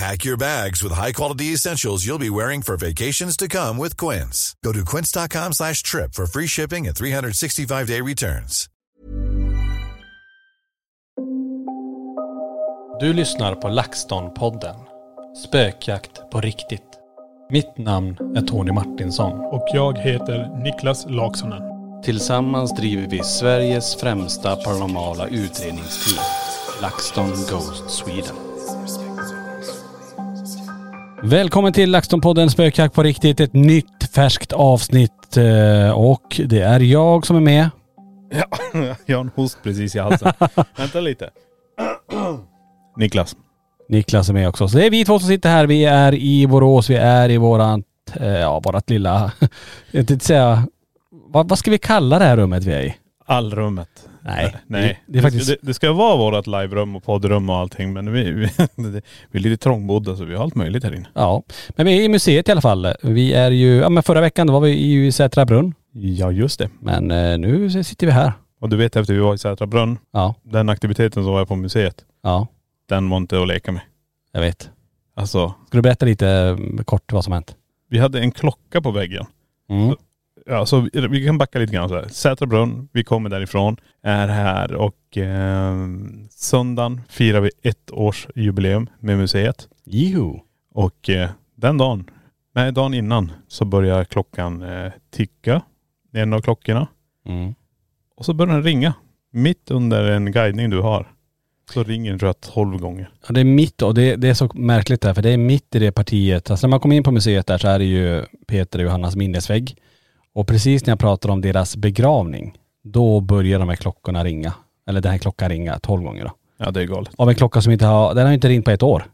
Pack your bags with high-quality essentials you'll be wearing for vacations to come with Quince. Go to quince.com slash trip for free shipping and 365-day returns. Du lyssnar på LaxTon-podden. Spökjakt på riktigt. Mitt namn är Tony Martinsson. Och jag heter Niklas Laksonen. Tillsammans driver vi Sveriges främsta paranormala utredningsteam. LaxTon Ghost Sweden. Välkommen till LaxTon-podden Spökjakt på riktigt. Ett nytt färskt avsnitt. eh, Och det är jag som är med. Ja, jag har en host precis i halsen. Vänta lite. Niklas. Niklas är med också. Så det är vi två som sitter här. Vi är i Borås. Vi är i vårat, eh, ja vårat lilla, jag tänkte säga, vad, vad ska vi kalla det här rummet vi är i? Allrummet. Nej, Nej. Det, det är faktiskt, det, det ska vara vårt liverum och poddrum och allting men vi, vi, vi är lite trångbodda så vi har allt möjligt här inne. ja. Men vi är i museet i alla fall. Vi är ju, ja men förra veckan då var vi i Sätra brunn. Ja just det. Men eh, nu sitter vi här. Och du vet efter vi var i Sätra brunn, Ja, den aktiviteten som var på museet, ja, den var inte att leka med. jag vet. Alltså, Ska du berätta lite eh, kort vad som hänt? vi hade en klocka på väggen. Mm. Ja, så vi- kan backa lite grann så här. Sätra brunn, vi kommer därifrån, är här och eh, söndagen firar vi ett års jubileum med museet. Jiho. Och eh, den dagen, nej dagen innan så börjar klockan eh, ticka. En av klockorna. Mm. Och så börjar den ringa. Mitt under en guidning du har. Så ringer den tror jag 12 gånger. Ja, det är mitt och det, det är så märkligt där för det är mitt i det partiet. Alltså när man kommer in på museet där så är det ju Peter och Johannas minnesvägg. Och precis när jag pratar om deras begravning, då börjar de här klockorna ringa. Eller den här klockan ringa 12 gånger då. Ja det är galet. Av en klocka som inte har, den har inte ringt på ett år.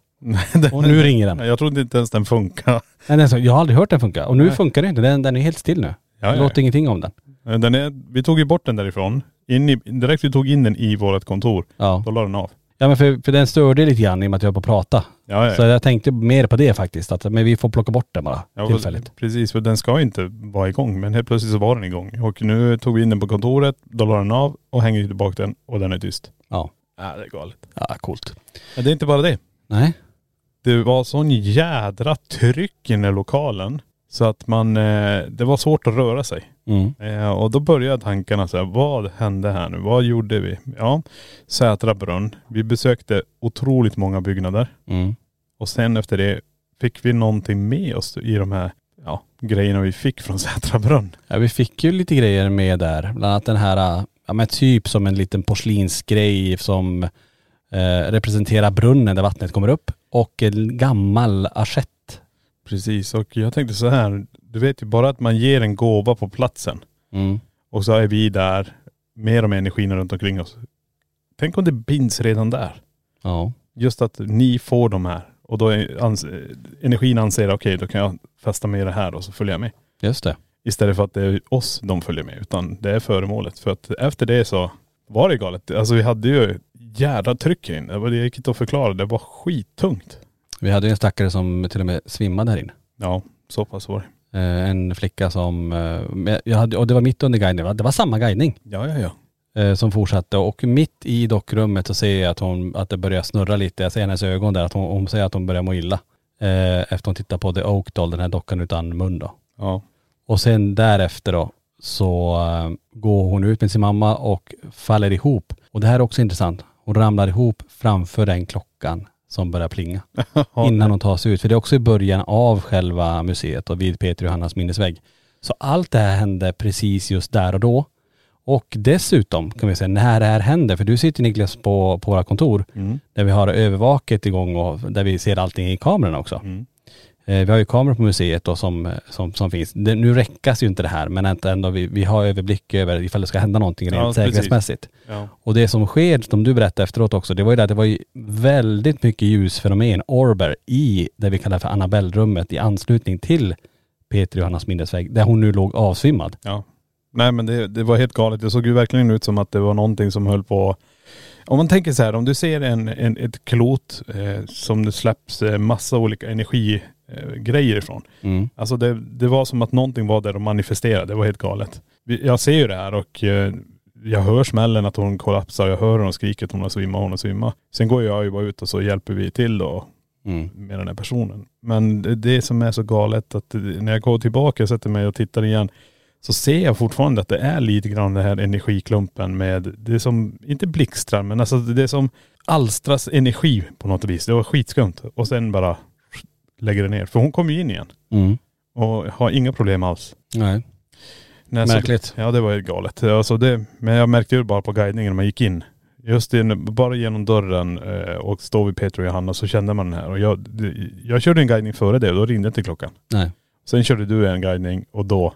Och nu ringer den. Jag trodde inte ens den funkar. Nej, den är så, jag har aldrig hört den funka. Och nu Nej. funkar det inte. Den, den är helt still nu. Ja, Det ja, låter ingenting om den. ja. Den är, vi tog ju bort den därifrån. In i, direkt vi tog in den i vårt kontor, Ja. då la den av. Ja men för, för den störde lite grann i och med att jag var på att prata. Ja, ja. Så jag tänkte mer på det faktiskt. Att, men vi får plocka bort den bara Ja, tillfälligt. Precis, för den ska inte vara igång. Men helt plötsligt så var den igång. Och nu tog vi in den på kontoret, då la den av och hänger tillbaka den och den är tyst. Ja. Ja det är galet. Ja, coolt. Men det är inte bara det. Nej. Det var sån jädra tryck i den här lokalen. Så att man, eh, det var svårt att röra sig. Mm. Eh, och då började tankarna så här, vad hände här nu? Vad gjorde vi? Ja, Sätra brunn. Vi besökte otroligt många byggnader. Mm. Och sen efter det fick vi någonting med oss i de här ja, grejerna vi fick från Sätra brunn. Ja, vi fick ju lite grejer med där. Bland annat den här, ja men typ som en liten porslinsgrej som eh, representerar brunnen där vattnet kommer upp. Och en gammal assiett. Precis, och jag tänkte så här, du vet ju bara att man ger en gåva på platsen Mm. och så är vi där med de energierna runt omkring oss. Tänk om det binds redan där. Ja. Just att ni får de här och då är ans energin anser okej då kan jag fästa med det här och så följer jag med. Just det. Istället för att det är oss de följer med utan det är föremålet. För att efter det så var det galet. Alltså vi hade ju jädra tryck inne. Det var- Det gick inte att förklara. Det var skittungt. Vi hade ju en stackare som till och med svimmade här inne. Ja, så pass var det. Eh, en flicka som, eh, jag hade, och det var mitt under guidningen, det var samma guidning. Ja, ja, ja. eh, som fortsatte och mitt i dockrummet så ser jag att, hon, att det börjar snurra lite. Jag ser hennes ögon där att hon, hon säger att hon börjar må illa. Efter hon tittar på The Oak Doll, den här dockan utan mun då. Ja. Och sen därefter då så går hon ut med sin mamma och faller ihop. Och det här är också intressant. Hon ramlar ihop framför den klockan som börjar plinga. innan hon tar sig ut. För det är också i början av själva museet och vid Peter Johannas minnesvägg. Så allt det här hände precis just där och då. Och dessutom kan vi säga när det här händer, för du sitter Niklas på, på våra kontor Mm. där vi har övervaket igång och där vi ser allting i kamerorna också. Mm. Eh, Vi har ju kameror på museet då som, som, som finns. Det, nu räckas ju inte det här men ändå vi, vi har överblick över ifall det ska hända någonting rent Ja, säkerhetsmässigt. Ja. Och det som sker, som du berättade efteråt också, det var ju det att det var ju väldigt mycket ljusfenomen, orber, i det vi kallar för Annabelle-rummet i anslutning till Peter Johannas minnesvägg, där hon nu låg avsvimmad. Ja. Nej men det, det var helt galet. Det såg ju verkligen ut som att det var någonting som höll på om man tänker så här, om du ser en, en, ett klot eh, som det släpps eh, massa olika energigrejer eh, ifrån. Mm. Alltså det, det var som att någonting var där och manifesterade. Det var helt galet. Jag ser ju det här och eh, jag hör smällen att hon kollapsar. Jag hör hon skriker att hon har svimmat, hon har svimmat. Sen går jag ju bara ut och så hjälper vi till då Mm. med den här personen. Men det, det som är så galet att det- när jag går tillbaka och sätter mig och tittar igen så ser jag fortfarande att det är lite grann den här energiklumpen med, det som, inte blixtrar men alltså det som alstras energi på något vis. Det var skitskumt. Och sen bara lägger det ner. För hon kom ju in igen Mm. och har inga problem alls. Nej. Så- Märkligt. Ja det var ju galet. Alltså det, men jag märkte ju bara på guidningen när man gick in. Just det, bara genom dörren eh, och stå vid Peter och Johanna så kände man den här. Och jag, jag körde en guidning före det och då ringde inte klockan. Nej. Sen körde du en guidning och då,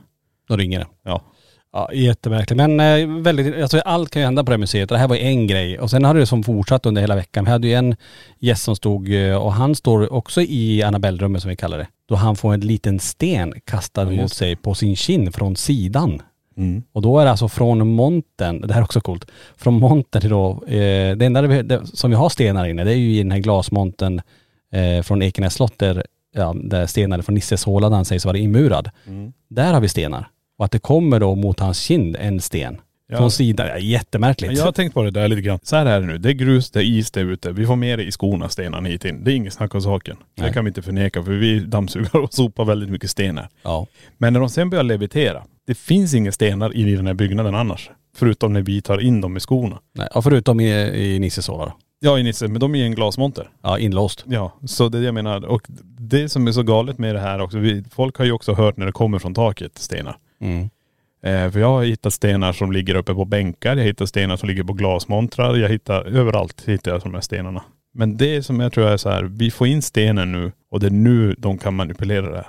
Då ringer det. ja. Ja, jättemärkligt. Men eh, väldigt, alltså allt kan ju hända på det här museet. Det här var ju en grej. Och sen hade det som fortsatt under hela veckan. Vi hade ju en gäst som stod, eh, och han står också i Annabelle-rummet som vi kallar det. Då han får en liten sten kastad Ja, mot sig på sin kind från sidan. Mm. Och då är det alltså från montern, det här är också coolt, från montern till då, eh, det enda vi, det, som vi har stenar inne det är ju i den här glasmontern eh, från Ekenäs slott där, ja, där stenar från Nisses håla där han sägs vara inmurad. Mm. Där har vi stenar. Och att det kommer då mot hans kind en sten. Ja. Från sidan, ja, jättemärkligt. Jag har tänkt på det där lite grann. Så här är det nu. Det är grus, det är is där ute. Vi får med det i skorna, stenarna hit in. Det är inget snack om saken. Nej. Det kan vi inte förneka för vi dammsuger och sopar väldigt mycket stenar. Ja. Men när de sen börjar levitera, det finns inga stenar i den här byggnaden annars. Förutom när vi tar in dem i skorna. Nej, och förutom i, i Nisses då. Ja i Nisse, men de är i en glasmonter. Ja, inlåst. Ja, så det är det jag menar. Och det som är så galet med det här också, vi, folk har ju också hört när det kommer från taket stenar. Mm. Eh, för jag har hittat stenar som ligger uppe på bänkar, jag hittar stenar som ligger på glasmontrar, jag hittar överallt hittar jag de här stenarna. Men det som jag tror är så här, vi får in stenen nu och det är nu de kan manipulera det här.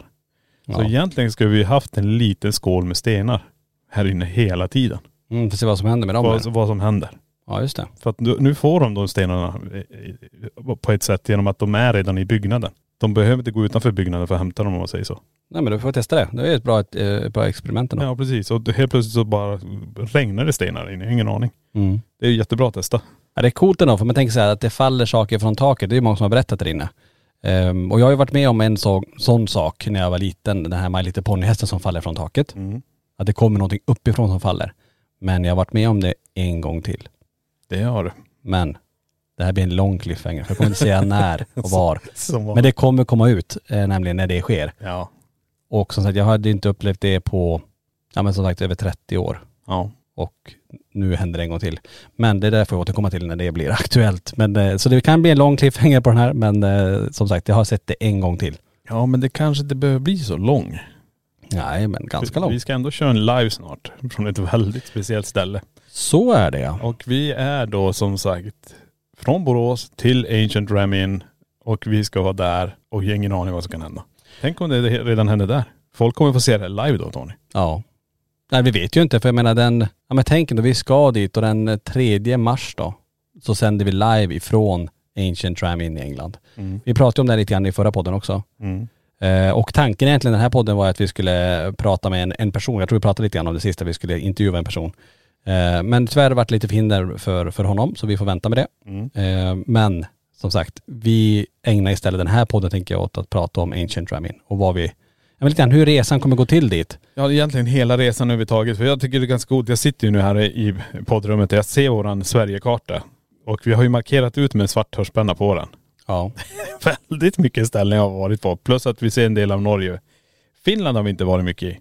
Så Ja. egentligen skulle vi haft en liten skål med stenar här inne hela tiden. Mm, får se vad som händer med dem. Vad, vad som händer. Ja, just det. För att nu nu får de de stenarna eh, eh, på ett sätt genom att de är redan i byggnaden. De behöver inte gå utanför byggnaden för att hämta dem om man säger så. Nej men då får vi testa det. Det är ett bra, ett, eh, ett bra experiment ändå. Ja precis. Och helt plötsligt så bara regnar det stenar in. Jag har ingen aning. Mm. Det är jättebra att testa. Ja, det är coolt ändå för man tänker så här att det faller saker från taket. Det är många som har berättat där inne. Ehm, och jag har ju varit med om en så, sån sak när jag var liten. Den här My Little Pony-hästen som faller från taket. Mm. Att det kommer någonting uppifrån som faller. Men jag har varit med om det en gång till. Det har du. Men det här blir en lång cliffhanger. För jag kommer inte säga när och var. Som var. Men det kommer komma ut, eh, nämligen när det sker. Ja. Och som sagt, jag hade inte upplevt det på, ja men som sagt över 30 år. Ja. Och nu händer det en gång till. Men det där får jag återkomma till när det blir aktuellt. Men, eh, så det kan bli en lång cliffhanger på den här. Men eh, som sagt, jag har sett det en gång till. Ja men det kanske inte behöver bli så lång. Nej, men ganska lång. Vi ska ändå köra en live snart. Från ett väldigt speciellt ställe. Så är det ja. Och vi är då som sagt från Borås till Ancient Ramin. Och vi ska vara där och jag har ingen aning vad som kan hända. Tänk om det redan händer där. Folk kommer få se det live då Tony. Ja. Nej vi vet ju inte för jag menar den, ja men tänk då vi ska dit och den 3 mars då så sänder vi live ifrån Ancient Tram in i England. Vi pratade om det lite grann i förra podden också. Mm. Eh, och tanken egentligen den här podden var att vi skulle prata med en, en person, jag tror vi pratade lite grann om det sista, vi skulle intervjua en person. Eh, men tyvärr har det varit lite förhinder för, för honom så vi får vänta med det. Mm. Eh, men som sagt, vi ägnar istället den här podden tänker jag åt att prata om Ancient Ramin och vad vi, men lite grann hur resan kommer gå till dit. Ja egentligen hela resan överhuvudtaget. För jag tycker det är ganska coolt. Jag sitter ju nu här i poddrummet och jag ser våran Sverigekarta. Och vi har ju markerat ut med en svart tuschpenna på den. Ja. Väldigt mycket ställen jag har varit på. Plus att vi ser en del av Norge. Finland har vi inte varit mycket i.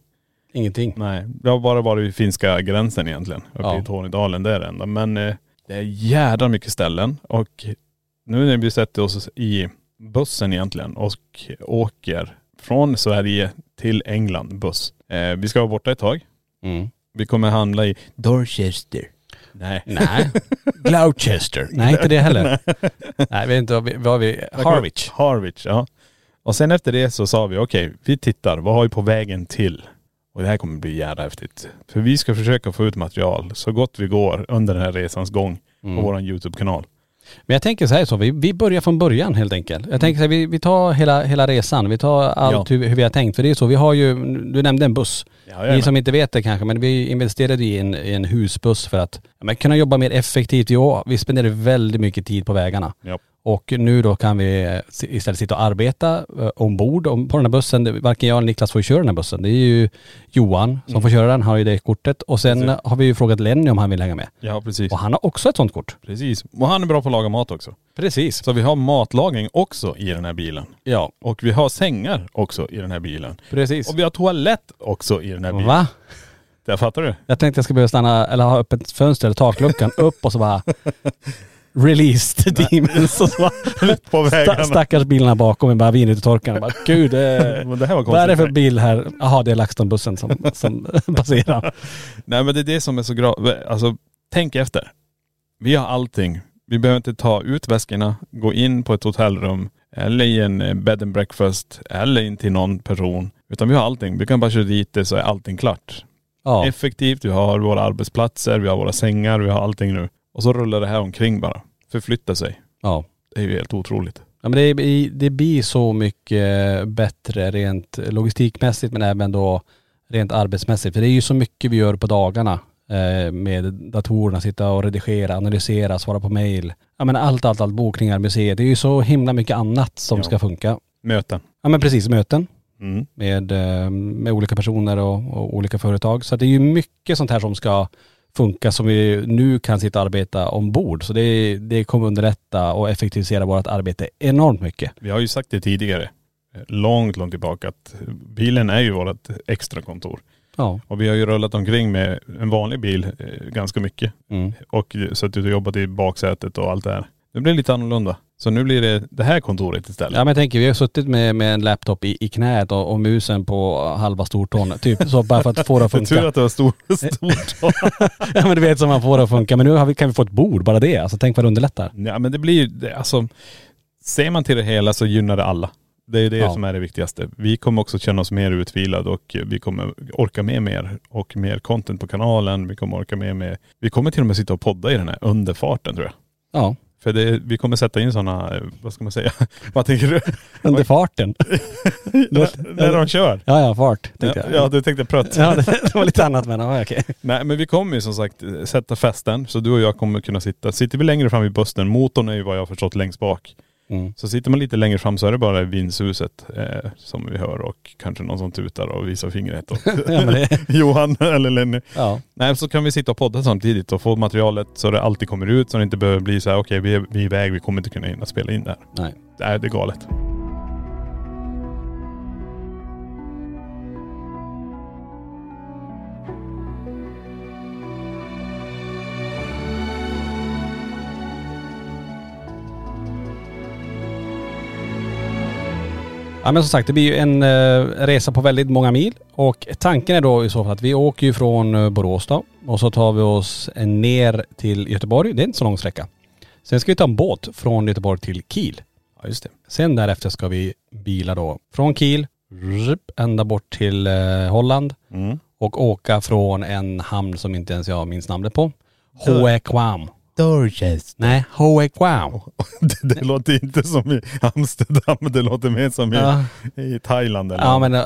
Ingenting. Nej, det har bara varit vid finska gränsen egentligen. Uppe Ja. i Tornedalen, det är det enda. Men eh, det är jädra mycket ställen. Och nu när vi sätter oss i bussen egentligen och åker från Sverige till England buss. Eh, vi ska vara borta ett tag. Mm. Vi kommer handla i Dorchester. Nej. Nej. Gloucester. Nej inte det heller. Nej vi vet inte vad vi, vad vi Harwich. Harwich, ja. Och sen efter det så sa vi okej, vi tittar, vad har vi på vägen till? Och det här kommer bli jävla häftigt. För vi ska försöka få ut material så gott vi går under den här resans gång Mm. på våran YouTube-kanal. Men jag tänker så här så, vi, vi börjar från början helt enkelt. Jag tänker så här, vi, vi tar hela, hela resan, vi tar allt Ja. hur, hur vi har tänkt. För det är så, vi har ju, du nämnde en buss. Ja, Ni som inte vet det kanske, men vi investerade i en, i en husbuss för att ja, kunna jobba mer effektivt. Jo, vi spenderar väldigt mycket tid på vägarna. Ja. Och nu då kan vi eh, istället sitta och arbeta eh, ombord om, på den här bussen. Varken jag eller Niklas får ju köra den här bussen. Det är ju Johan som får köra den, har ju det kortet. Och sen Precis. har vi ju frågat Lenny om han vill hänga med. ja, precis. Och han har också ett sånt kort. Precis. Och han är bra på att laga mat också. Precis. Så vi har matlagning också i den här bilen. Ja, Och vi har sängar också i den här bilen. precis. Och vi har toalett också i den här bilen. Va? Där fattar du? Jag tänkte jag ska behöva stanna, eller ha öppet fönster eller takluckan upp och så bara Released demons och så bara, På sta, stackars bilarna bakom med bara vin ut i torkan. Jag Bara, Gud, eh, Men det här var vad är det för bil här? Jaha det är LaxTon-bussen som, som passerar. Nej men det är det som är så bra. Alltså tänk efter. Vi har allting. Vi behöver inte ta ut väskorna, gå in på ett hotellrum eller i en eh, bed and breakfast eller in till någon person. Utan vi har allting. Vi kan bara köra dit det så är allting klart. Ja, Effektivt, vi har våra arbetsplatser, vi har våra sängar, vi har allting nu. Och så rullar det här omkring bara. Förflytta sig. ja. Det är ju helt otroligt. Ja, men det, det blir så mycket bättre rent logistikmässigt men även då rent arbetsmässigt. För det är ju så mycket vi gör på dagarna eh, med datorerna, sitta och redigera, analysera, svara på mail. Ja men allt, allt, allt, bokningar, museet. Det är ju så himla mycket annat som Ja. ska funka. Möten. Ja men precis, möten Mm. med, eh, med olika personer och, och olika företag. Så det är ju mycket sånt här som ska funka som vi nu kan sitta och arbeta ombord. Så det, det kommer underlätta och effektivisera vårt arbete enormt mycket. Vi har ju sagt det tidigare, långt, långt tillbaka, att bilen är ju vårt extra kontor. Ja. Och vi har ju rullat omkring med en vanlig bil eh, ganska mycket. Mm. Och suttit och jobbat i baksätet och allt det här. Det blir lite annorlunda. Så nu blir det det här kontoret istället. Ja men jag tänker, vi har suttit med, med en laptop i, i knät och, och musen på halva stortån. Typ så bara för att få det att Det är tur funka. att det var stor, stort. ja men du vet som man får det att funka. Men nu har vi, kan vi få ett bord, bara det. Alltså tänk vad det underlättar. ja men det blir, det, alltså, ser man till det hela så gynnar det alla. Det är det Ja. som är det viktigaste. Vi kommer också känna oss mer utvilade och vi kommer orka med mer och mer content på kanalen. Vi kommer orka med mer. Vi kommer till och med sitta och podda i den här under farten tror jag. Ja, För det, vi kommer sätta in sådana, vad ska man säga, vad tänker du? under farten. när, när de kör? Ja ja, fart Ja, tänkte jag. ja, du tänkte prutt. Ja, det, det var lite annat men ja, okej. Nej men vi kommer ju som sagt eh, sätta fästen så du och jag kommer kunna sitta. Sitter vi längre fram i bussen, motorn är ju vad jag har förstått längst bak. Mm. Så sitter man lite längre fram så är det bara vindshuset eh, som vi hör och kanske någon som tutar och visar fingret åt Ja, Johan eller Lenny. ja. Nej så kan vi sitta och podda samtidigt och få materialet så det alltid kommer ut så det inte behöver bli så här okej vi, är, vi är iväg, vi kommer inte kunna hinna spela in det här. Nej. Det är, det är galet. Ja men som sagt det blir ju en eh, resa på väldigt många mil och tanken är då i så fall att vi åker ju från eh, Borås då och så tar vi oss eh, ner till Göteborg. Det är inte så lång sträcka. Sen ska vi ta en båt från Göteborg till Kiel. Ja just det. Sen därefter ska vi bila då från Kiel ända bort till Holland Mm. och åka från en hamn som inte ens jag minns namnet på. Hoekwam. Dorchester. Nej, Hoekwam. Det, det låter inte som i Amsterdam, det låter mer som i, Ja, i Thailand eller ja men eh,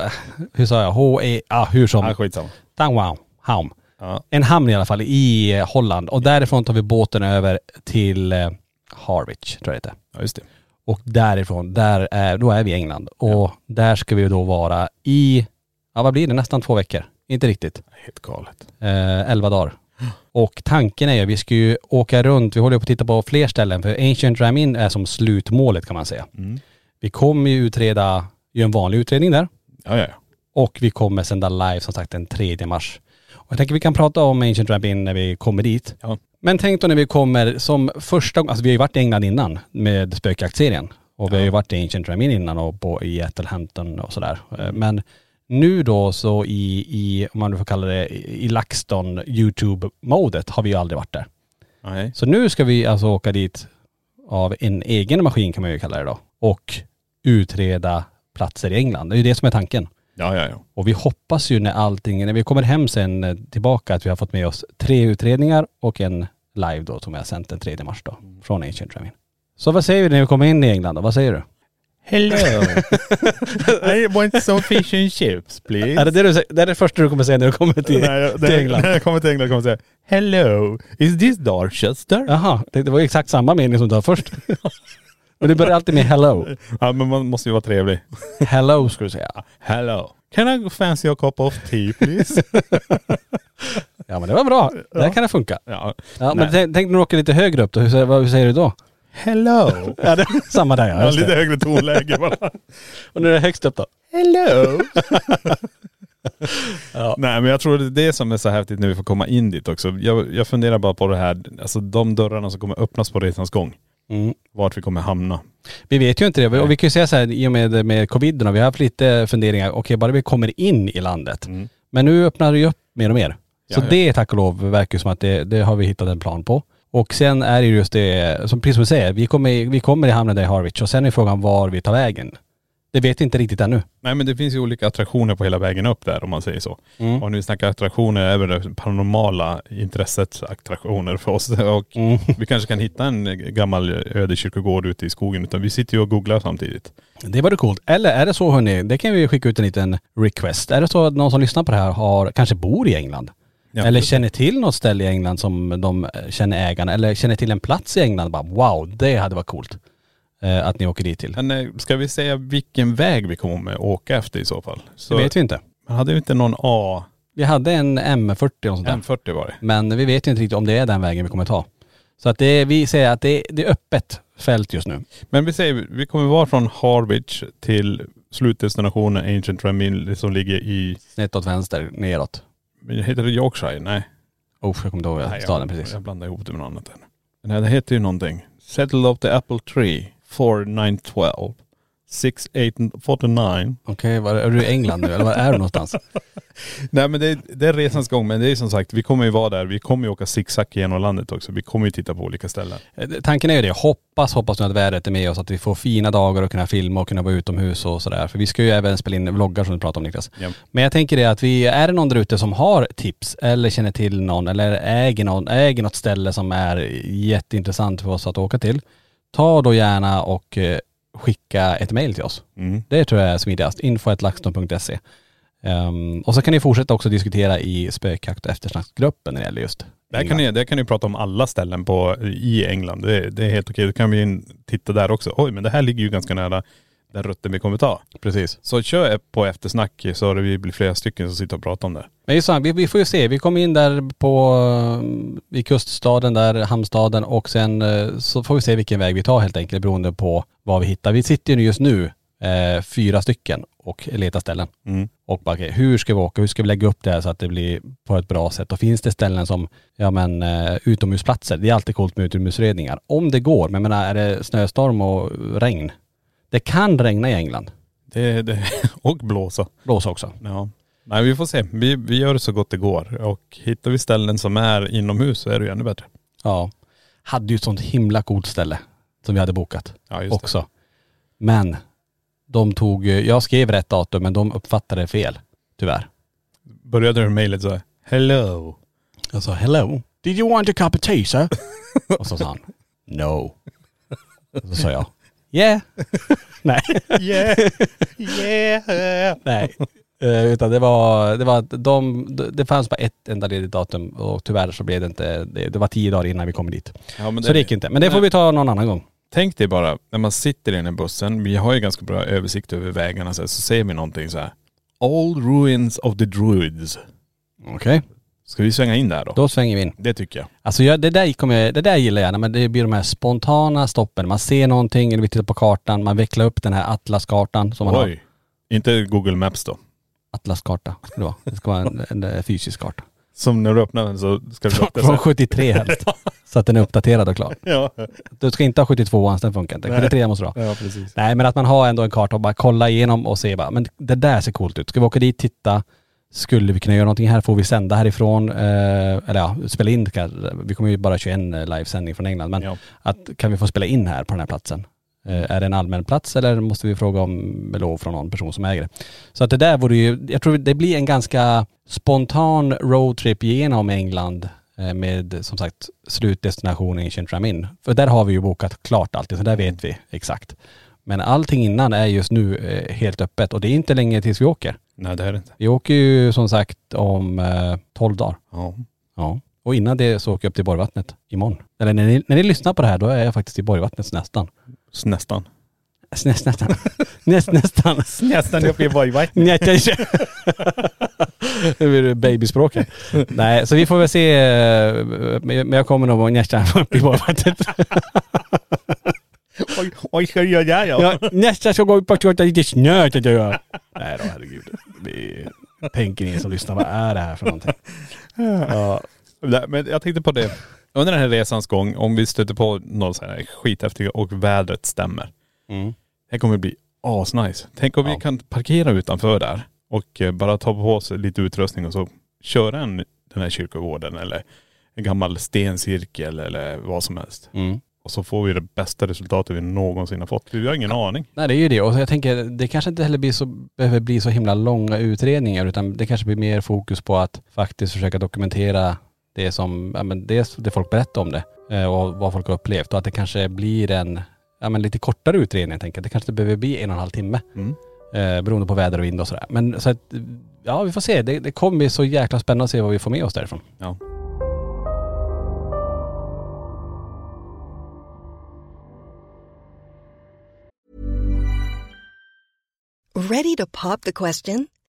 hur sa jag? H-E, ja hur som. Ja, skitsamma. Tangwam. Hamn. Ja. En hamn i alla fall i eh, Holland och därifrån tar vi båten över till eh, Harwich tror jag det heter. ja, just det. Och därifrån, där är, då är vi i England. Och där ska vi då vara i, ja vad blir det, nästan två veckor. Inte riktigt. Helt galet. Eh, 11 dagar. Och tanken är ju, vi ska ju åka runt, vi håller på att titta på fler ställen för Ancient Ram-In är som slutmålet kan man säga. Mm. Vi kommer ju utreda, göra en vanlig utredning där. Ja, ja, ja. Och vi kommer sända live som sagt den 3 mars. Och jag tänker vi kan prata om Ancient Ram-In när vi kommer dit. Ja. Men tänk då när vi kommer som första gången, alltså vi har ju varit i England innan med spökjaktserien. Och vi har ju varit i Ancient Ram-In innan och på, i Ethelhampton och sådär. Eh, Men nu då så i, i, om man nu får kalla det, i LaxTon YouTube-modet har vi ju aldrig varit där. Nej. Så nu ska vi alltså åka dit av en egen maskin kan man ju kalla det då. Och utreda platser i England. Det är ju det som är tanken. Ja, ja, ja. Och vi hoppas ju när allting, när vi kommer hem sen eh, tillbaka att vi har fått med oss tre utredningar och en live då som vi har sänt den 3 mars då. Från Ancient Ramin. Så vad säger vi när vi kommer in i England då? Vad säger du? Hello. I want some fish and chips please. Är det det, du, säger- det är det första du kommer säga när du kommer till, Nej, jag- till England? När jag kommer till England kommer jag säga Hello, is this Dorchester? Jaha, det, det var ju exakt samma mening som du har först. Men du börjar alltid med hello. Ja men man måste ju vara trevlig. Hello skulle du säga. Hello. Can I fancy a cup of tea please? Ja men det var bra. Det här kan det funka. ja. Ja men tänk, tänk när du åker lite högre upp då. Hur, vad, hur säger du då? Hello. Ja, det, samma där ja. Lite det. högre tonläge bara. Och det är högst upp då? Hello. Ja. Nej men jag tror det är det som är så häftigt när vi får komma in dit också. Jag, jag funderar bara på det här, alltså de dörrarna som kommer öppnas på resans gång. Mm. Vart vi kommer hamna. Vi vet ju inte det. Och vi kan ju säga så här, i och med, med coviden, vi har haft lite funderingar, okej bara vi kommer in i landet. Mm. Men nu öppnar det ju upp mer och mer. Så Ja, ja. det tack och lov verkar som att det, det har vi hittat en plan på. Och sen är det ju just det, som precis som du säger, vi kommer, vi kommer i hamna där i Harwich och sen är frågan var vi tar vägen. Det vet vi inte riktigt ännu. Nej men det finns ju olika attraktioner på hela vägen upp där om man säger så. Mm. Och vi snackar attraktioner är väl det paranormala intressets attraktioner för oss. Och Mm. vi kanske kan hitta en gammal ödekyrkogård ute i skogen. Utan vi sitter ju och googlar samtidigt. Det var det coolt. Eller är det så hörni, det kan vi skicka ut en liten request. Är det så att någon som lyssnar på det här har, kanske bor i England? Ja. Eller känner till något ställe i England som de känner ägarna, eller känner till en plats i England. Bara, wow, det hade varit coolt. Eh, att ni åker dit till. Men eh, ska vi säga vilken väg vi kommer att åka efter i så fall? Så Det vet vi inte. hade vi inte någon A, Vi hade en M40 och sånt där. M40 var det. Men vi vet inte riktigt om det är den vägen vi kommer ta. Så att det är, vi säger att det är, det är öppet fält just nu. Men vi säger, vi kommer vara från Harwich till slutdestinationen Ancient Ramin som ligger i, Snett åt vänster, neråt. Heter det Yorkshire? Nej. Oh, jag kommer inte ihåg Nej, staden jag, precis. Jag blandar ihop det med något annat. än. Nej, det heter ju någonting. Settle of the Apple Tree, 4912, 6849. Okej, var är du i England nu eller var är du någonstans? Nej men det, är- det är resans gång, men det är som sagt, vi kommer ju vara där. Vi kommer ju åka zigzag genom landet också. Vi kommer ju titta på olika ställen. Eh, Tanken är ju det, hoppas, hoppas nu att vädret är med oss, att vi får fina dagar och kunna filma och kunna vara utomhus och sådär. För vi ska ju även spela in vloggar som du pratade om Niklas. Ja. Men jag tänker det att vi, är det någon där ute som har tips eller känner till någon eller äger, någon, äger något ställe som är jätteintressant för oss att åka till. Ta då gärna och eh, skicka ett mail till oss. Mm. Det tror jag är smidigast. info.laxton.se um, Och så kan ni fortsätta också diskutera i spökjakt och eftersnacksgruppen när det gäller just Där kan, ni, där kan ni prata om alla ställen på, i England. Det, är- det är helt okej. Då kan vi in, titta där också. Oj men det här ligger ju ganska nära den rutten vi kommer ta. Precis. Så kör på eftersnack så det blir flera stycken som sitter och pratar om det. Men just så, vi, vi får ju se. Vi kommer in där på, i kuststaden där, hamnstaden och sen eh, så får vi se vilken väg vi tar helt enkelt beroende på vad vi hittar. Vi sitter ju just nu eh, fyra stycken och letar ställen. Mm. Och bara, okej, hur ska vi åka? Hur ska vi lägga upp det här så att det blir på ett bra sätt? Och finns det ställen som, ja men eh, utomhusplatser. Det är alltid coolt med utomhusredningar. Om det går, men jag menar är det snöstorm och regn? Det kan regna i England. Det, det, och blåsa. Blåsa också. Ja. Nej vi får se. Vi, vi gör det så gott det går. Och hittar vi ställen som är inomhus så är det ju ännu bättre. Ja. Hade ju ett sånt himla coolt ställe som vi hade bokat. Ja just också. Men de tog, jag skrev rätt datum men de uppfattade det fel. Tyvärr. Började du mejlet så här, Hello. Jag sa hello, did you want a cup of tea sir? Och så sa han no. Och så sa jag yeah. Nej, Yeah, yeah. nej. Eh, utan det var, det var att de, det fanns bara ett enda ledigt datum och tyvärr så blev det inte, det, det var tio dagar innan vi kom dit. Ja, men Så det gick inte. Men det får vi ta någon annan gång. Tänk dig bara när man sitter i den här bussen, vi har ju ganska bra översikt över vägarna så, här, så ser vi någonting så här. All ruins of the druids. Okej, Ska vi svänga in där då? då svänger vi in. Det tycker jag. Alltså jag, det, där kommer jag, det där gillar jag, men det blir de här spontana stoppen. Man ser någonting, eller vi tittar på kartan, man vecklar upp den här atlaskartan som man har. Oj. Inte Google Maps då. Atlaskarta ska det vara. Det ska vara en, en, en fysisk karta. Som när du öppnar den så ska du så Från här. 73 helst. Så att den är uppdaterad och klar. Ja. Du ska inte ha 72 den funkar inte. Nej. 73 måste du ha. ja, precis. Nej men att man har ändå en karta och bara kolla igenom och se bara, men det där ser coolt ut. Ska vi åka dit, titta? Skulle vi kunna göra någonting här? Får vi sända härifrån? Eh, eller ja, spela in kanske. Vi kommer ju bara köra en eh, livesändning från England. Men Ja. att kan vi få spela in här på den här platsen? Eh, är det en allmän plats eller måste vi fråga om lov från någon person som äger det? Så att det där vore ju, jag tror det blir en ganska spontan roadtrip genom England eh, med som sagt slutdestination Ancient Ramin. För där har vi ju bokat klart allting, så där vet vi exakt. Men allting innan är just nu eh, helt öppet och det är inte länge tills vi åker. Nej det är det inte. Vi åker ju som sagt om eh, 12 dagar. Ja. Ja. Och innan det så åker jag upp till Borgvattnet imorgon. Eller när ni, när ni lyssnar på det här då är jag faktiskt i Borgvattnet nästan. Så Nästan. Näst, nästan. Näst, nästan. Nästan uppe i Vojvaj. Nu blir det babyspråket. Nej, så vi får väl se. eh, Men jag kommer nog nästan upp i Borgvattnet. Oj, oj ska du göra det? Ja, nästan så går vi på att köta lite snö tänkte jag. Nej då herregud. Vi tänker ni som lyssnar, vad är det här för någonting? Ja. Nej, Men jag tänkte på det. Under den här resans gång, om vi stöter på något så här skithäftigt och vädret stämmer. Mm. Det kommer bli asnice. Tänk om Ja. vi kan parkera utanför där och eh, bara ta på oss lite utrustning och så köra en, den här kyrkogården eller en gammal stencirkel eller vad som helst. Mm. Och så får vi det bästa resultatet vi någonsin har fått. Vi har ingen aning. Nej det är ju det och jag tänker det kanske inte heller blir så, behöver bli så himla långa utredningar utan det kanske blir mer fokus på att faktiskt försöka dokumentera det som, ja men det, det folk berättar om det eh, och vad folk har upplevt och att det kanske blir en, ja men lite kortare utredning jag tänker. Det kanske inte behöver bli en och en halv timme Mm. eh, beroende på väder och vind och sådär. Men så att, ja vi får se. Det, det kommer bli så jäkla spännande att se vad vi får med oss därifrån. Ja. Ready to pop the question?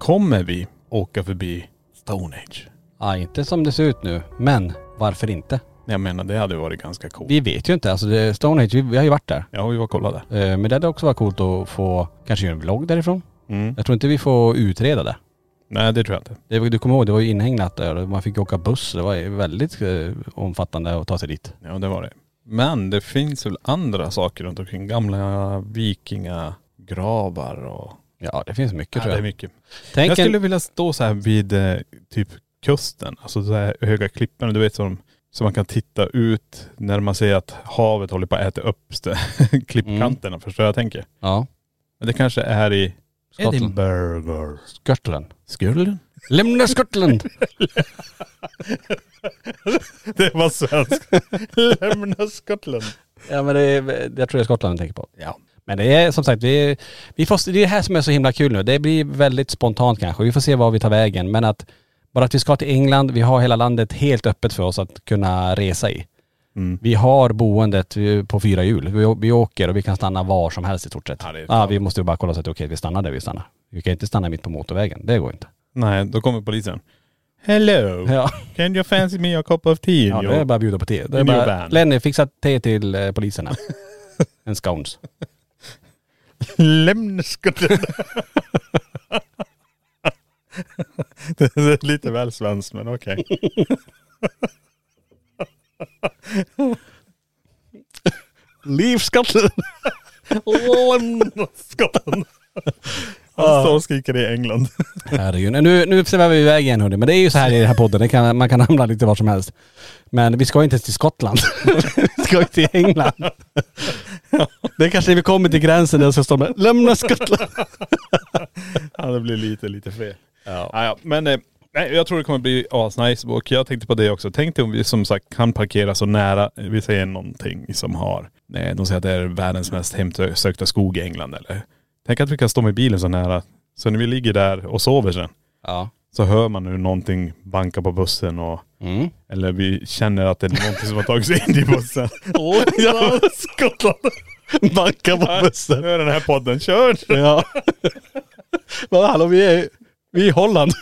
Kommer vi åka förbi Stone Age? Ja, inte som det ser ut nu, men varför inte? Jag menar det hade varit ganska coolt. Vi vet ju inte. Alltså det, Stonehenge, vi, vi har ju varit där. Ja vi var och kollade. Eh, Men det hade också varit coolt att få kanske göra en vlogg därifrån. Mm. Jag tror inte vi får utreda det. Nej det tror jag inte. det var- du kommer ihåg, det var ju inhägnat där och man fick åka buss. Det var ju väldigt eh, omfattande att ta sig dit. Ja det var det. Men det finns väl andra saker runt omkring. Gamla vikingagravar och.. Ja det finns mycket Ja, tror det jag. är mycket. Tänk jag skulle en, vilja stå så här vid eh, typ kusten. Alltså så här höga klipporna, du vet som, så man kan titta ut när man ser att havet håller på att äta upp klippkanterna. Mm. Förstår jag tänker? ja, Men det kanske är i Skottland. Edinburgh. Skottland. Skurlen? Lämna Skottland! Det var svenskt. Lämna Skottland. ja men det är, jag tror det är Skottland jag tänker på. Ja. Men det är som sagt, vi, vi får, det är det här som är så himla kul nu. Det blir väldigt spontant kanske. Vi får se var vi tar vägen. Men att bara att vi ska till England, vi har hela landet helt öppet för oss att kunna resa i. Mm. Vi har boendet på fyra hjul. Vi, vi åker och vi kan stanna var som helst i stort sett. Ja, det är Ja, vi måste ju bara kolla så att okej, vi stannar där vi stannar. Vi kan inte stanna mitt på motorvägen. Det går inte. Nej, då kommer polisen. Hello, Ja, can you fancy me a cup of tea? ja det är bara att bjuda på te. Det är bara. Lenny, fixa te till eh, polisen här. en scones. Lämna skottet. det är lite väl svenskt men okej. Livskatten! Lämna skottet. Han står och skriker i England. Herregud. Nu, nu svävar vi iväg igen hörni. Men det är ju så här i den här podden. Kan, man kan hamna lite var som helst. Men vi ska inte till Skottland. vi ska ju till England. det är kanske när vi kommer till gränsen där det ska stå med lämna Skottland. Ja det blir lite, lite fel. Ja. Ja, men eh, nej, jag tror det kommer bli asnice och jag tänkte på det också. Tänk dig om vi som sagt kan parkera så nära, vi säger någonting som har, nej de säger att det är världens mest hemsökta skog i England eller. Tänk att vi kan stå med bilen så nära. Så när vi ligger där och sover sen, Ja. Så hör man hur någonting bankar på bussen och Mm. eller vi känner att det är någonting som har tagit sig in i bussen. Åh, ja, Skottland! Banka på bussen. Nu är den här podden körd. Ja. Men hallå vi är, vi är i Holland.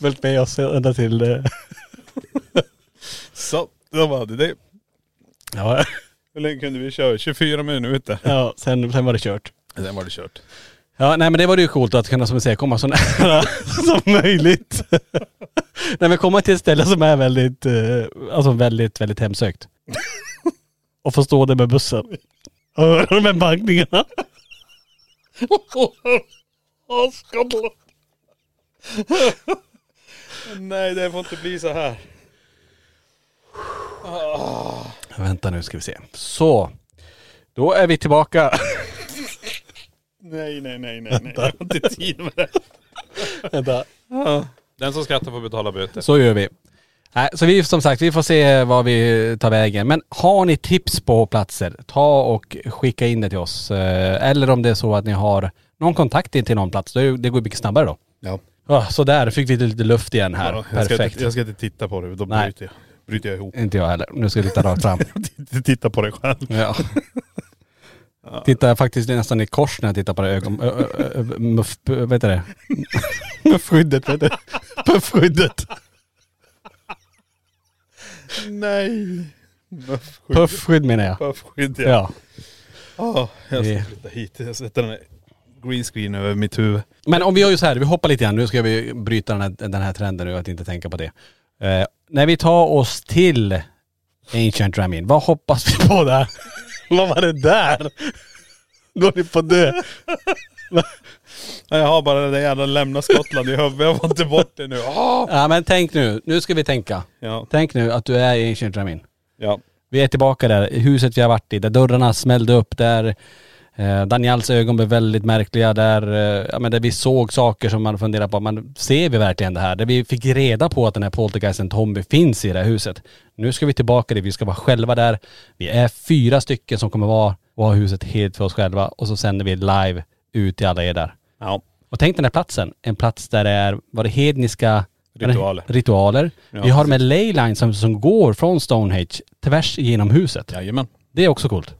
Följt med oss ända till... eh, Så, då var det det. Ja, Hur länge kunde vi köra? 24 minuter. ja sen, sen var det kört. Sen var det kört. Ja nej men det var ju coolt att kunna som säger komma så nära som möjligt. nej men komma till ett ställe som är väldigt, eh, alltså väldigt, väldigt hemsökt. Och få stå där med bussen. Och höra de här bankningarna. Nej, det får inte bli så här. Vänta nu ska vi se. Så. Då är vi tillbaka. Nej, nej, nej, nej, nej. Jag har inte tid med det. Vänta. Den som skrattar får betala böter. Så gör vi. Nej, så vi som sagt, vi får se vad vi tar vägen. Men har ni tips på platser, ta och skicka in det till oss. Eh, Eller om det är så att ni har någon kontakt in till någon plats, det går mycket snabbare då. Ja. Ja, så där fick vi lite luft igen här. Ja, jag, ska Perfekt. inte, jag ska inte titta på det, då Nej. bryter jag, bryter jag ihop. Inte jag heller. Nu ska jag titta rakt fram. Titta på dig själv. Ja. Tittar faktiskt nästan i kors när jag tittar på det ögon... Ö, ö, ö, muff... Vad heter det? Muffskyddet, vad heter det? Puffskyddet. Nej. Muffskydd. Puffskydd menar jag. Puffskydd ja. Ja. Åh, jag ska flytta hit. Jag sätter den green screen över mitt huvud. Men om vi gör ju så här, vi hoppar lite grann. Nu ska vi bryta den här, den här trenden nu att inte tänka på det. Eh, när vi tar oss till Ancient Ramin, vad hoppas vi på där? vad var det där? Går ni på? Nej, Jag har bara det där jävla lämna Skottland i huvudet. Jag får inte bort det nu. Ah! Ja men tänk nu, nu ska vi tänka. Ja, Tänk nu att du är i Ancient Ramin. ja. Vi är tillbaka där, i huset vi har varit i, där dörrarna smällde upp, där eh, Daniels ögon blev väldigt märkliga, där, eh, ja, men där vi såg saker som man funderar på, men ser vi verkligen det här? Där vi fick reda på att den här poltergeisten Tommy finns i det här huset. Nu ska vi tillbaka dit, vi ska vara själva där. Vi är fyra stycken som kommer vara och ha huset helt för oss själva och så sänder vi live ut till alla er där. ja. Och tänk den här platsen, en plats där det är, var det hedniska Ritualer. ritualer. Ja, vi har med leyline som, som går från Stonehenge tvärs genom huset. Jajamän. Det är också coolt.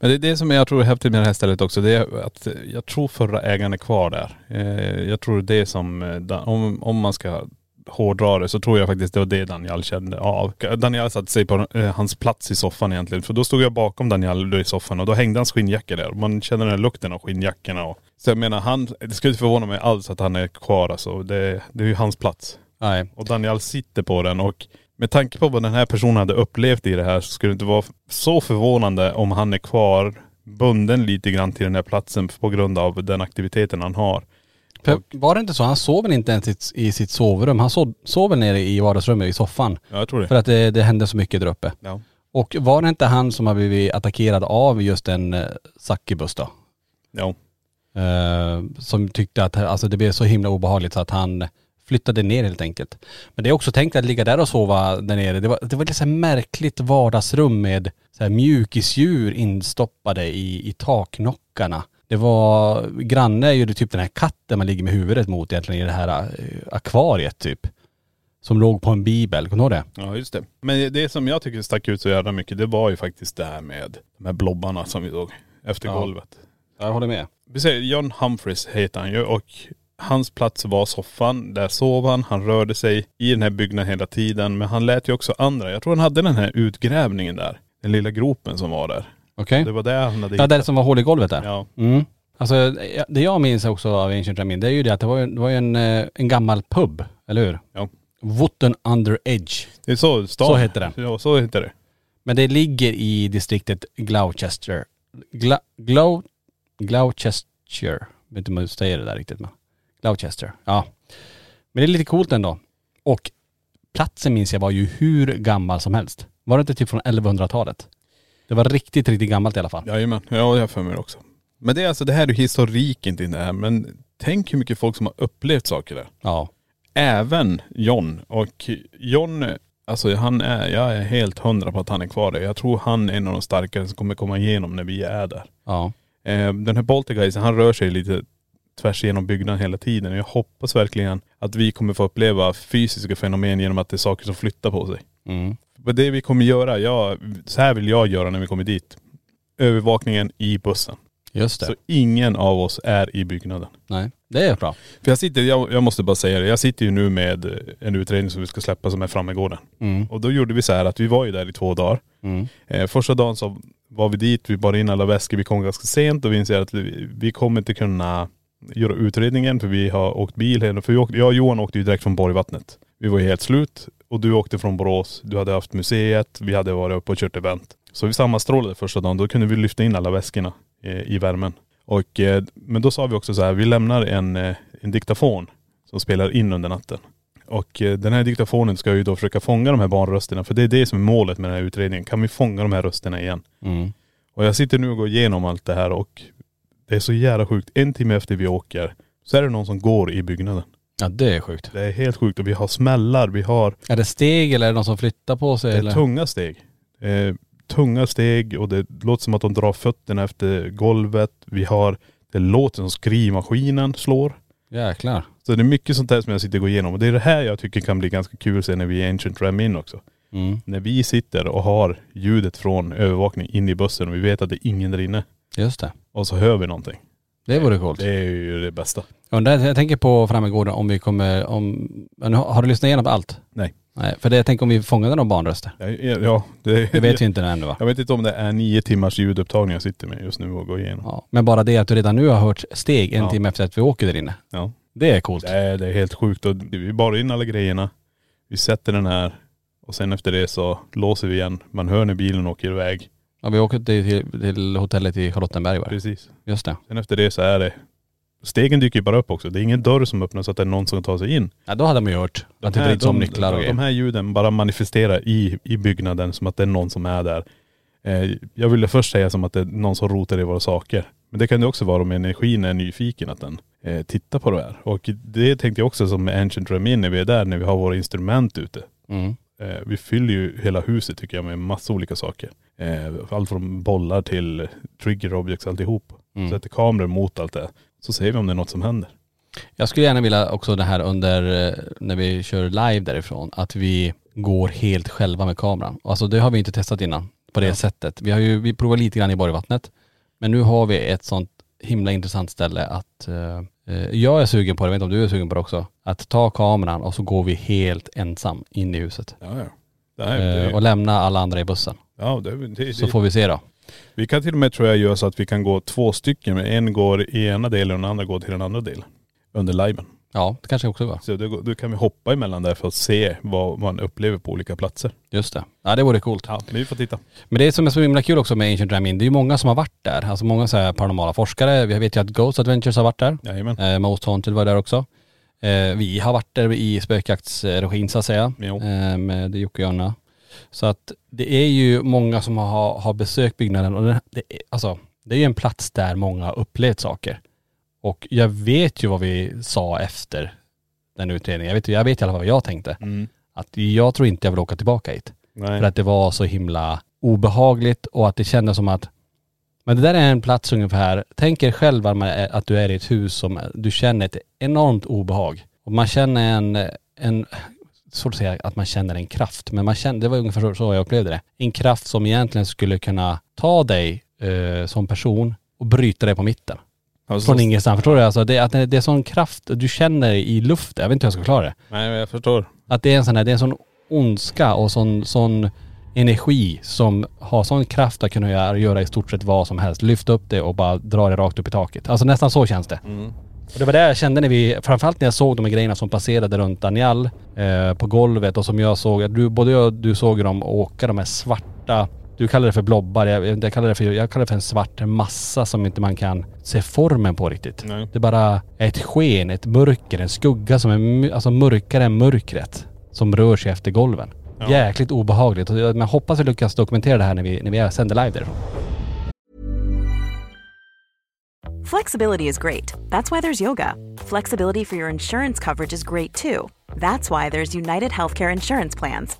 Men det är det som jag tror är häftigt med det här stället också. Det är att jag tror förra ägaren är kvar där. Eh, Jag tror det som, eh, om, om man ska hårdra det så tror jag faktiskt det var det Daniel kände av. Daniel satte sig på eh, hans plats i soffan egentligen. För då stod jag bakom Daniel i soffan och då hängde hans skinnjacka där. Man känner den här lukten av skinnjackorna. Och, så jag menar han, det skulle inte förvåna mig alls att han är kvar alltså. Det, det är ju hans plats. Nej. Och Daniel sitter på den och med tanke på vad den här personen hade upplevt i det här så skulle det inte vara så förvånande om han är kvar bunden lite grann till den här platsen på grund av den aktiviteten han har. För var det inte så? Han sov väl inte ens i sitt- sovrum? Han sov, sov väl nere i vardagsrummet i soffan? Ja jag tror det. För att det, det hände så mycket där uppe. Ja. Och var det inte han som har blivit attackerad av just en Succubus då? Ja. Eh, som tyckte att alltså, det blev så himla obehagligt så att han flyttade ner helt enkelt. Men det är också tänkt att ligga där och sova där nere. Det var, det var ett så märkligt vardagsrum med så här mjukisdjur instoppade i, i taknockarna. Det var, granne är ju typ den här katten man ligger med huvudet mot egentligen i det här eh, akvariet typ. som låg på en bibel. Kommer du ihåg det? Ja just det. Men det som jag tycker stack ut så jävla mycket det var ju faktiskt det här med de här blobbarna som vi såg efter Ja. golvet. Jag håller med. Vi säger John Humphreys heter han ju och hans plats var soffan. Där sov han. Han rörde sig i den här byggnaden hela tiden. Men han lät ju också andra. Jag tror han hade den här utgrävningen där. Den lilla gropen som var där. Okej? Det var det han hade Ja, det som var hål i golvet där? Ja. Mm. Alltså det jag minns också av Ancient Ramin, det är ju det att det var ju, det var ju en, eh, en gammal pub, eller hur? Ja. Wootton Under Edge. Det är så stan. Så heter det. Ja, så heter det. Men det ligger i distriktet Gloucester. Gla, Glow, Gloucester. Jag vet inte om jag säger det där riktigt men. Gloucester. Ja. Men det är lite coolt ändå. Och platsen minns jag var ju hur gammal som helst. Var det inte typ från 1100-talet? Det var riktigt, riktigt gammalt i alla fall. Jajamän. Ja, jag har för mig det också. Men det är alltså, det här är historiken till det här. Men tänk hur mycket folk som har upplevt saker där. Ja. Även John. Och John, alltså han är, jag är helt hundra på att han är kvar där. Jag tror han är en av de starkare som kommer komma igenom när vi är där. Ja. Eh, den här Poltergeisten, han rör sig lite tvärs igenom byggnaden hela tiden. Jag hoppas verkligen att vi kommer få uppleva fysiska fenomen genom att det är saker som flyttar på sig. Mm. Men det vi kommer göra, jag, så här vill jag göra när vi kommer dit. Övervakningen i bussen. Just det. Så ingen av oss är i byggnaden. Nej. Det är bra. För jag sitter, jag, jag måste bara säga det, jag sitter ju nu med en utredning som vi ska släppa som är framme i gården. Mm. Och då gjorde vi så här att vi var ju där i två dagar. Mm. Eh, första dagen så var vi dit, vi bar in alla väskor, vi kom ganska sent och vi inser att vi, vi kommer inte kunna göra utredningen för vi har åkt bil hela, för jag och Johan åkte ju direkt från Borgvattnet. Vi var ju helt slut och du åkte från Borås, du hade haft museet, vi hade varit uppe och kört event. Så vi sammanstrålade första dagen, då kunde vi lyfta in alla väskorna eh, i värmen. Och, eh, men då sa vi också så här, vi lämnar en, eh, en diktafon som spelar in under natten. Och den här diktafonen ska ju då försöka fånga de här barnrösterna, för det är det som är målet med den här utredningen. Kan vi fånga de här rösterna igen? Mm. Och jag sitter nu och går igenom allt det här och det är så jävla sjukt. En timme efter vi åker så är det någon som går i byggnaden. Ja det är sjukt. Det är helt sjukt och vi har smällar, vi har Är det steg eller är det någon som flyttar på sig det är eller? tunga steg. Eh, tunga steg och det låter som att de drar fötterna efter golvet. Vi har, det låter som skrivmaskinen slår. Jäklar. Så det är mycket sånt där som jag sitter och går igenom. Och det är det här jag tycker kan bli ganska kul sen när vi är Ancient Ram in också. Mm. När vi sitter och har ljudet från övervakning in i bussen och vi vet att det är ingen där inne. Just det. Och så hör vi någonting. Det vore coolt. Det är ju det bästa. Jag undrar, jag tänker på Frammegården om vi kommer, om, men har har du lyssnat igenom allt? Nej. Nej, för det jag tänker om vi fångade några barnröster. Ja, ja det, Det vet vi inte ännu va? Jag vet inte om det är nio timmars ljudupptagning jag sitter med just nu och går igenom. Ja. Men bara det att du redan nu har hört steg en Ja. timme efter att vi åker där inne. Ja. Det är coolt. Det är, det är helt sjukt. Och vi bar in alla grejerna. Vi sätter den här och sen efter det så låser vi igen. Man hör när bilen åker iväg. Ja, vi åker till, till, hotellet i Charlottenberg det. Precis. Just det. Sen efter det så är det, stegen dyker ju bara upp också. Det är ingen dörr som öppnas så att det är någon som tar sig in. Ja då hade man ju hört att det vrids om nycklar och de, de här ljuden bara manifesterar i, i byggnaden som att det är någon som är där. Eh, jag ville först säga som att det är någon som rotar i våra saker. Men det kan det också vara om energin är nyfiken att den eh, tittar på det här. Och det tänkte jag också som Ancient Ramin när vi är där, när vi har våra instrument ute. Mm. Eh, vi fyller ju hela huset tycker jag med massa olika saker. Eh, allt från bollar till trigger objects alltihop. Mm. Sätter kameror mot allt det. Så ser vi om det är något som händer. Jag skulle gärna vilja också det här under, eh, när vi kör live därifrån, att vi går helt själva med kameran. Alltså det har vi inte testat innan på det Ja. sättet. Vi har ju, vi provar lite grann i Borgvattnet. Men nu har vi ett sånt himla intressant ställe att eh, jag är sugen på det, jag vet inte om du är sugen på det också. Att ta kameran och så går vi helt ensam in i huset. Ja, ja. Här, det, Eh, och lämna alla andra i bussen. ja, det, det, Så får vi se då. Vi kan till och med tror jag göra så att vi kan gå två stycken. Men en går i ena delen och den andra går till den andra delen. Under liven. Ja, det kanske också går. Så då, då kan vi hoppa emellan där för att se vad man upplever på olika platser. Just det. Ja det vore coolt. Ja, men vi får titta. Men det som är så himla kul också med Ancient Ramin, det är ju många som har varit där. Alltså många så här paranormala forskare. Vi vet ju att Ghost Adventures har varit där. Jajamän. Eh, Most Haunted var där också. Eh, vi har varit där i spökjaktsregin så att säga. Jo. Eh, med Jocke och Jonna. Så att det är ju många som har, har besökt byggnaden och det, det, alltså, det är ju en plats där många har upplevt saker. Och jag vet ju vad vi sa efter den utredningen. Jag vet, jag vet i alla fall vad jag tänkte. Mm. Att jag tror inte jag vill åka tillbaka hit. Nej. För att det var så himla obehagligt och att det kändes som att men det där är en plats ungefär, tänk er själv att du är i ett hus som du känner ett enormt obehag. Och man känner en, en svårt att säga att man känner en kraft, men man känner, det var ungefär så jag upplevde det. En kraft som egentligen skulle kunna ta dig eh, som person och bryta dig på mitten. Alltså, Från ingenstans, förstår du? Alltså det, att det, är sån kraft du känner i luften, jag vet inte hur jag ska förklara det. Nej jag förstår. Att det är en sån här, det är en sån ondska och sån, sån energi som har sån kraft att kunna göra, göra i stort sett vad som helst. Lyfta upp det och bara dra det rakt upp i taket. Alltså nästan så känns det. Och det var det jag kände när vi, framförallt när jag såg de här grejerna som passerade runt Daniel eh, på golvet och som jag såg, du, både jag och du såg dem åka de här svarta, du kallar det för blobbar, jag, jag, kallar det för, jag kallar det för en svart massa som inte man kan se formen på riktigt. Nej. Det är bara ett sken, ett mörker, en skugga som är alltså mörkare än mörkret som rör sig efter golven. Ja. Jäkligt obehagligt. Men hoppas vi lyckas dokumentera det här när vi, när vi sänder live därifrån. Flexibility is great. That's why there's yoga. Flexibility for your insurance coverage is great too. That's why there's United Healthcare Insurance Plans.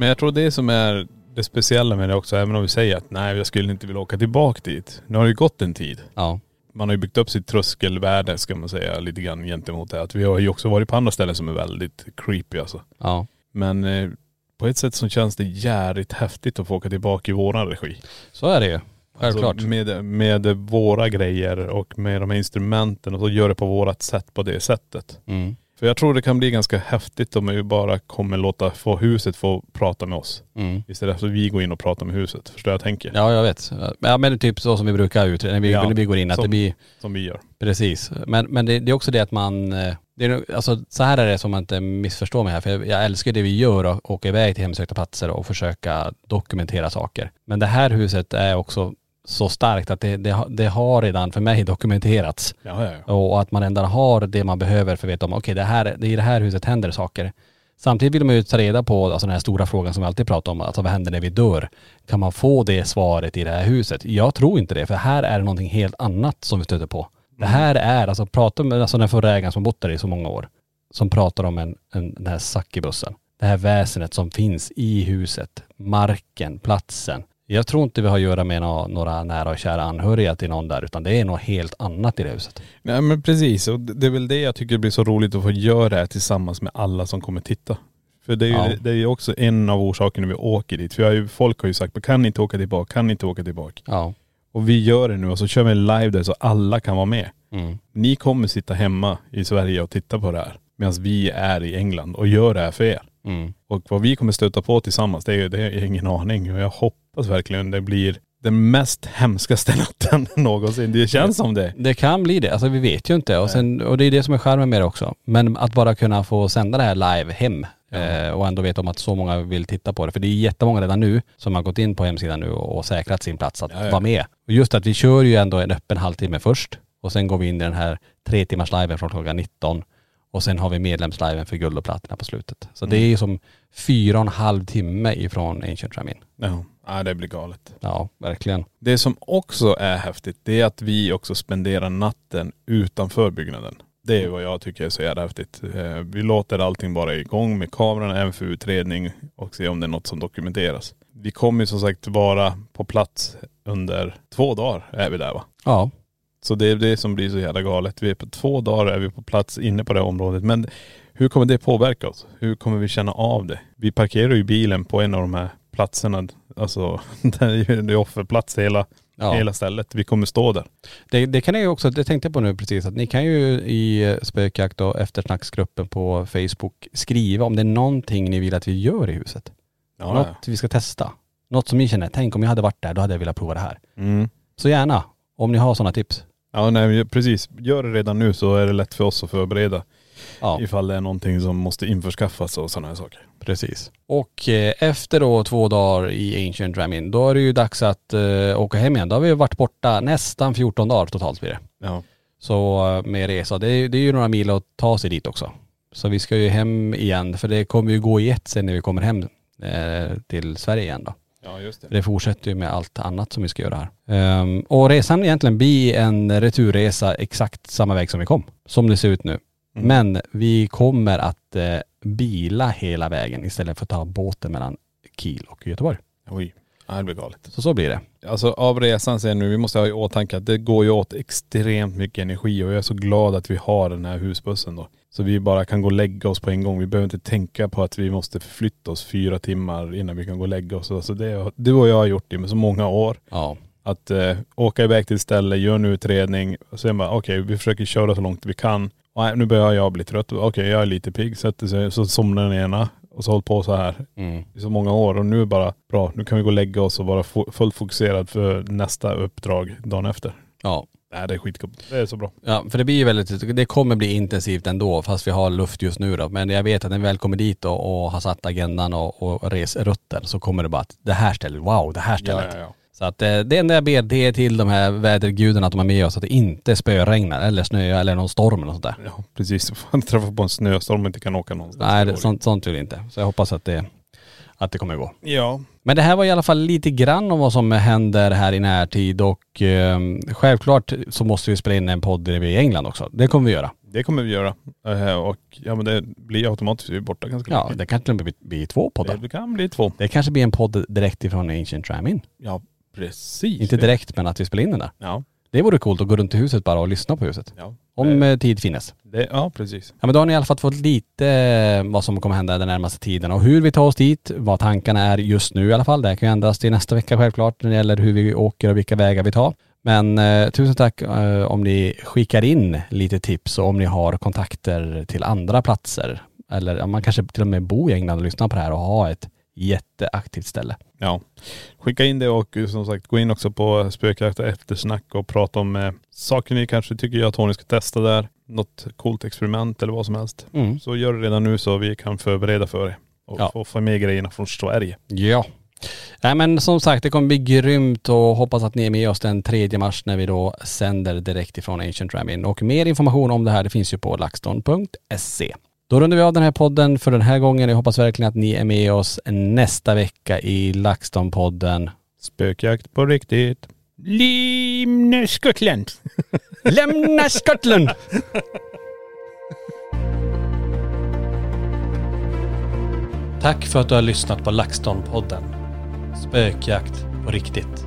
Men jag tror det som är det speciella med det också, även om vi säger att nej jag skulle inte vilja åka tillbaka dit. Nu har det ju gått en tid. Ja. Man har ju byggt upp sitt tröskelvärde ska man säga lite grann gentemot det. Att vi har ju också varit på andra ställen som är väldigt creepy alltså. Ja. Men eh, på ett sätt så känns det jävligt häftigt att få åka tillbaka i våran regi. Så är det ju. Självklart. Alltså med, med våra grejer och med de här instrumenten och så gör det på vårat sätt på det sättet. Mm. För jag tror det kan bli ganska häftigt om vi bara kommer låta få huset få prata med oss. Mm. Istället för att vi går in och pratar med huset. Förstår jag tänker? Ja jag vet. Ja men typ så som vi brukar utreda, när vi, Ja, när vi går in, att som- det blir Som vi gör. Precis. Men, men det, det är också det att man, eh, det är, alltså, så här är det som man inte missförstår mig här, för jag, jag älskar det vi gör och åka iväg till hemsökta platser och försöka dokumentera saker. Men det här huset är också så starkt att det, det, har- det har redan för mig dokumenterats. Ja, ja, ja. Och att man ändå har det man behöver för att veta om, okej det här, det i det här huset händer saker. Samtidigt vill man ju ta reda på alltså den här stora frågan som vi alltid pratar om, alltså vad händer när vi dör? Kan man få det svaret i det här huset? Jag tror inte det, för här är det någonting helt annat som vi stöter på. Det här är, alltså prata med alltså den förra ägaren som bott där i så många år, som pratar om en, en, den här Sackibussen. Det här väsenet som finns i huset, marken, platsen. Jag tror inte vi har att göra med nå- några nära och kära anhöriga till någon där, utan det är något helt annat i det huset. Nej men precis och det är väl det jag tycker blir så roligt att få göra det här tillsammans med alla som kommer titta. För det är ju Ja. det är ju också en av orsakerna vi åker dit. För har ju, folk har ju sagt, kan ni inte åka tillbaka, kan ni inte åka tillbaka? Ja. Och vi gör det nu och så kör vi live där så alla kan vara med. Mm. Ni kommer sitta hemma i Sverige och titta på det här. Medan vi är i England och gör det här för er. Mm. Och vad vi kommer stöta på tillsammans, det är, det är ingen aning. Och jag hoppas verkligen det blir den mest hemskaste natten någonsin. Det känns som det. Det kan bli det, alltså vi vet ju inte. Och, sen, och det är det som är charmen med det också. Men att bara kunna få sända det här live hem eh, och ändå veta om att så många vill titta på det. För det är jättemånga redan nu som har gått in på hemsidan nu och, och säkrat sin plats att Ja, ja. vara med. Och just att vi kör ju ändå en öppen halvtimme först och sen går vi in i den här tre timmars liven från klockan 19 Och sen har vi medlemsliven för guld och platina på slutet. Så Mm. det är ju som fyra och en halv timme ifrån Ancient Ramin. Ja, ja det blir galet. Ja, verkligen. Det som också är häftigt, det är att vi också spenderar natten utanför byggnaden. Det är vad jag tycker är så jävla häftigt. Eh, Vi låter allting bara igång med kameran, även för utredning och se om det är något som dokumenteras. Vi kommer som sagt vara på plats under två dagar är vi där va. Ja, Så det är det som blir så jävla galet. Vi är på två dagar är vi på plats inne på det här området. Men hur kommer det påverka oss? Hur kommer vi känna av det? Vi parkerar ju bilen på en av de här platserna. Alltså det är ju är offerplats hela, ja. hela stället. Vi kommer stå där. Det, det kan ni ju också, det tänkte jag på nu precis, att ni kan ju i spökjakt och eftersnacksgruppen på Facebook skriva om det är någonting ni vill att vi gör i huset. Ja, Något vi ska testa. Något som ni känner, tänk om jag hade varit där, då hade jag velat prova det här. Mm. Så gärna, om ni har sådana tips. Ja nej precis. Gör det redan nu så är det lätt för oss att förbereda. Ja, Ifall det är någonting som måste införskaffas och sådana här saker. precis. Och eh, efter då två dagar i Ancient Ramin, då är det ju dags att eh, åka hem igen. Då har vi varit borta nästan 14 dagar totalt blir det. Ja. Så eh, med resa, det är, det är ju några mil att ta sig dit också. Så vi ska ju hem igen, för det kommer ju gå i ett sen när vi kommer hem eh, till Sverige igen då. Ja just Det fortsätter ju med allt annat som vi ska göra här. Ehm, och resan egentligen blir en returresa exakt samma väg som vi kom, som det ser ut nu. Mm. Men vi kommer att eh, bila hela vägen istället för att ta båten mellan Kiel och Göteborg. Oj. Ja, det blir galet. Så så blir det. Alltså av resan sen nu, vi måste ha i åtanke att det går ju åt extremt mycket energi och jag är så glad att vi har den här husbussen då. Så vi bara kan gå och lägga oss på en gång. Vi behöver inte tänka på att vi måste förflytta oss fyra timmar innan vi kan gå och lägga oss. Alltså det, det har jag gjort i med så många år. Ja. Att eh, åka iväg till ett ställe, göra en utredning och sen bara okej vi försöker köra så långt vi kan. Nej, nu börjar jag bli trött. Okej jag är lite pigg, sätter sig, så somnar den ena. Och så hållit på så här Mm. i så många år och nu är bara bra, nu kan vi gå och lägga oss och vara fullt fokuserad för nästa uppdrag dagen efter. Ja. Nej det är skitcoolt. Det är så bra. Ja, för det blir ju väldigt, det kommer bli intensivt ändå fast vi har luft just nu då. Men jag vet att när vi väl kommer dit och, och har satt agendan och, och resrutten så kommer det bara att det här stället, wow det här stället. Ja, ja, ja. Så att eh, det enda jag ber det är till de här vädergudarna att de är med oss att det inte spöregnar eller snöar eller någon storm eller sånt där. Ja precis. Fan träffa på en snöstorm och inte kan åka någonstans. Nej, Det sånt, sånt vill jag inte. Så jag hoppas att det, att det kommer gå. Ja. Men det här var i alla fall lite grann om vad som händer här i närtid och eh, självklart så måste vi spela in en podd när vi är i England också. Det kommer vi göra. Det kommer vi göra. Eh, och ja men det blir automatiskt, vi är borta ganska Ja, länge. det kanske blir, blir två poddar. Det kan bli två. Det kanske blir en podd direkt ifrån Ancient Ramin. Ja precis. Inte direkt men att vi spelar in den där. Ja. Det vore coolt att gå runt i huset bara och lyssna på huset. Ja. Om Eh, tid finnes. det, ja precis. Ja men då har ni i alla fall fått lite eh, vad som kommer hända den närmaste tiden och hur vi tar oss dit, vad tankarna är just nu i alla fall. Det här kan ju ändras till nästa vecka självklart när det gäller hur vi åker och vilka vägar vi tar. Men eh, tusen tack eh, om ni skickar in lite tips och om ni har kontakter till andra platser. Eller ja, man kanske till och med bor i England och lyssnar på det här och har ett jätteaktivt ställe. Ja. Skicka in det och eh, som sagt gå in också på spökjakt eftersnack och prata om eh, saker ni kanske tycker och Tony ska testa där. Något coolt experiment eller vad som helst. Mm. Så gör det redan nu så vi kan förbereda för det. Och Ja. få få med grejerna från Sverige. Ja. Nej men som sagt det kommer bli grymt och hoppas att ni är med oss den 3 mars när vi då sänder direkt ifrån Ancient Ramin. Och mer information om det här det finns ju på laxton.se. Då rundar vi av den här podden för den här gången. Jag hoppas verkligen att ni är med oss nästa vecka i LaxTon-podden. Spökjakt på riktigt. Limne Skottland. Lämna Skottland! Tack för att du har lyssnat på LaxTon-podden. Spökjakt på riktigt.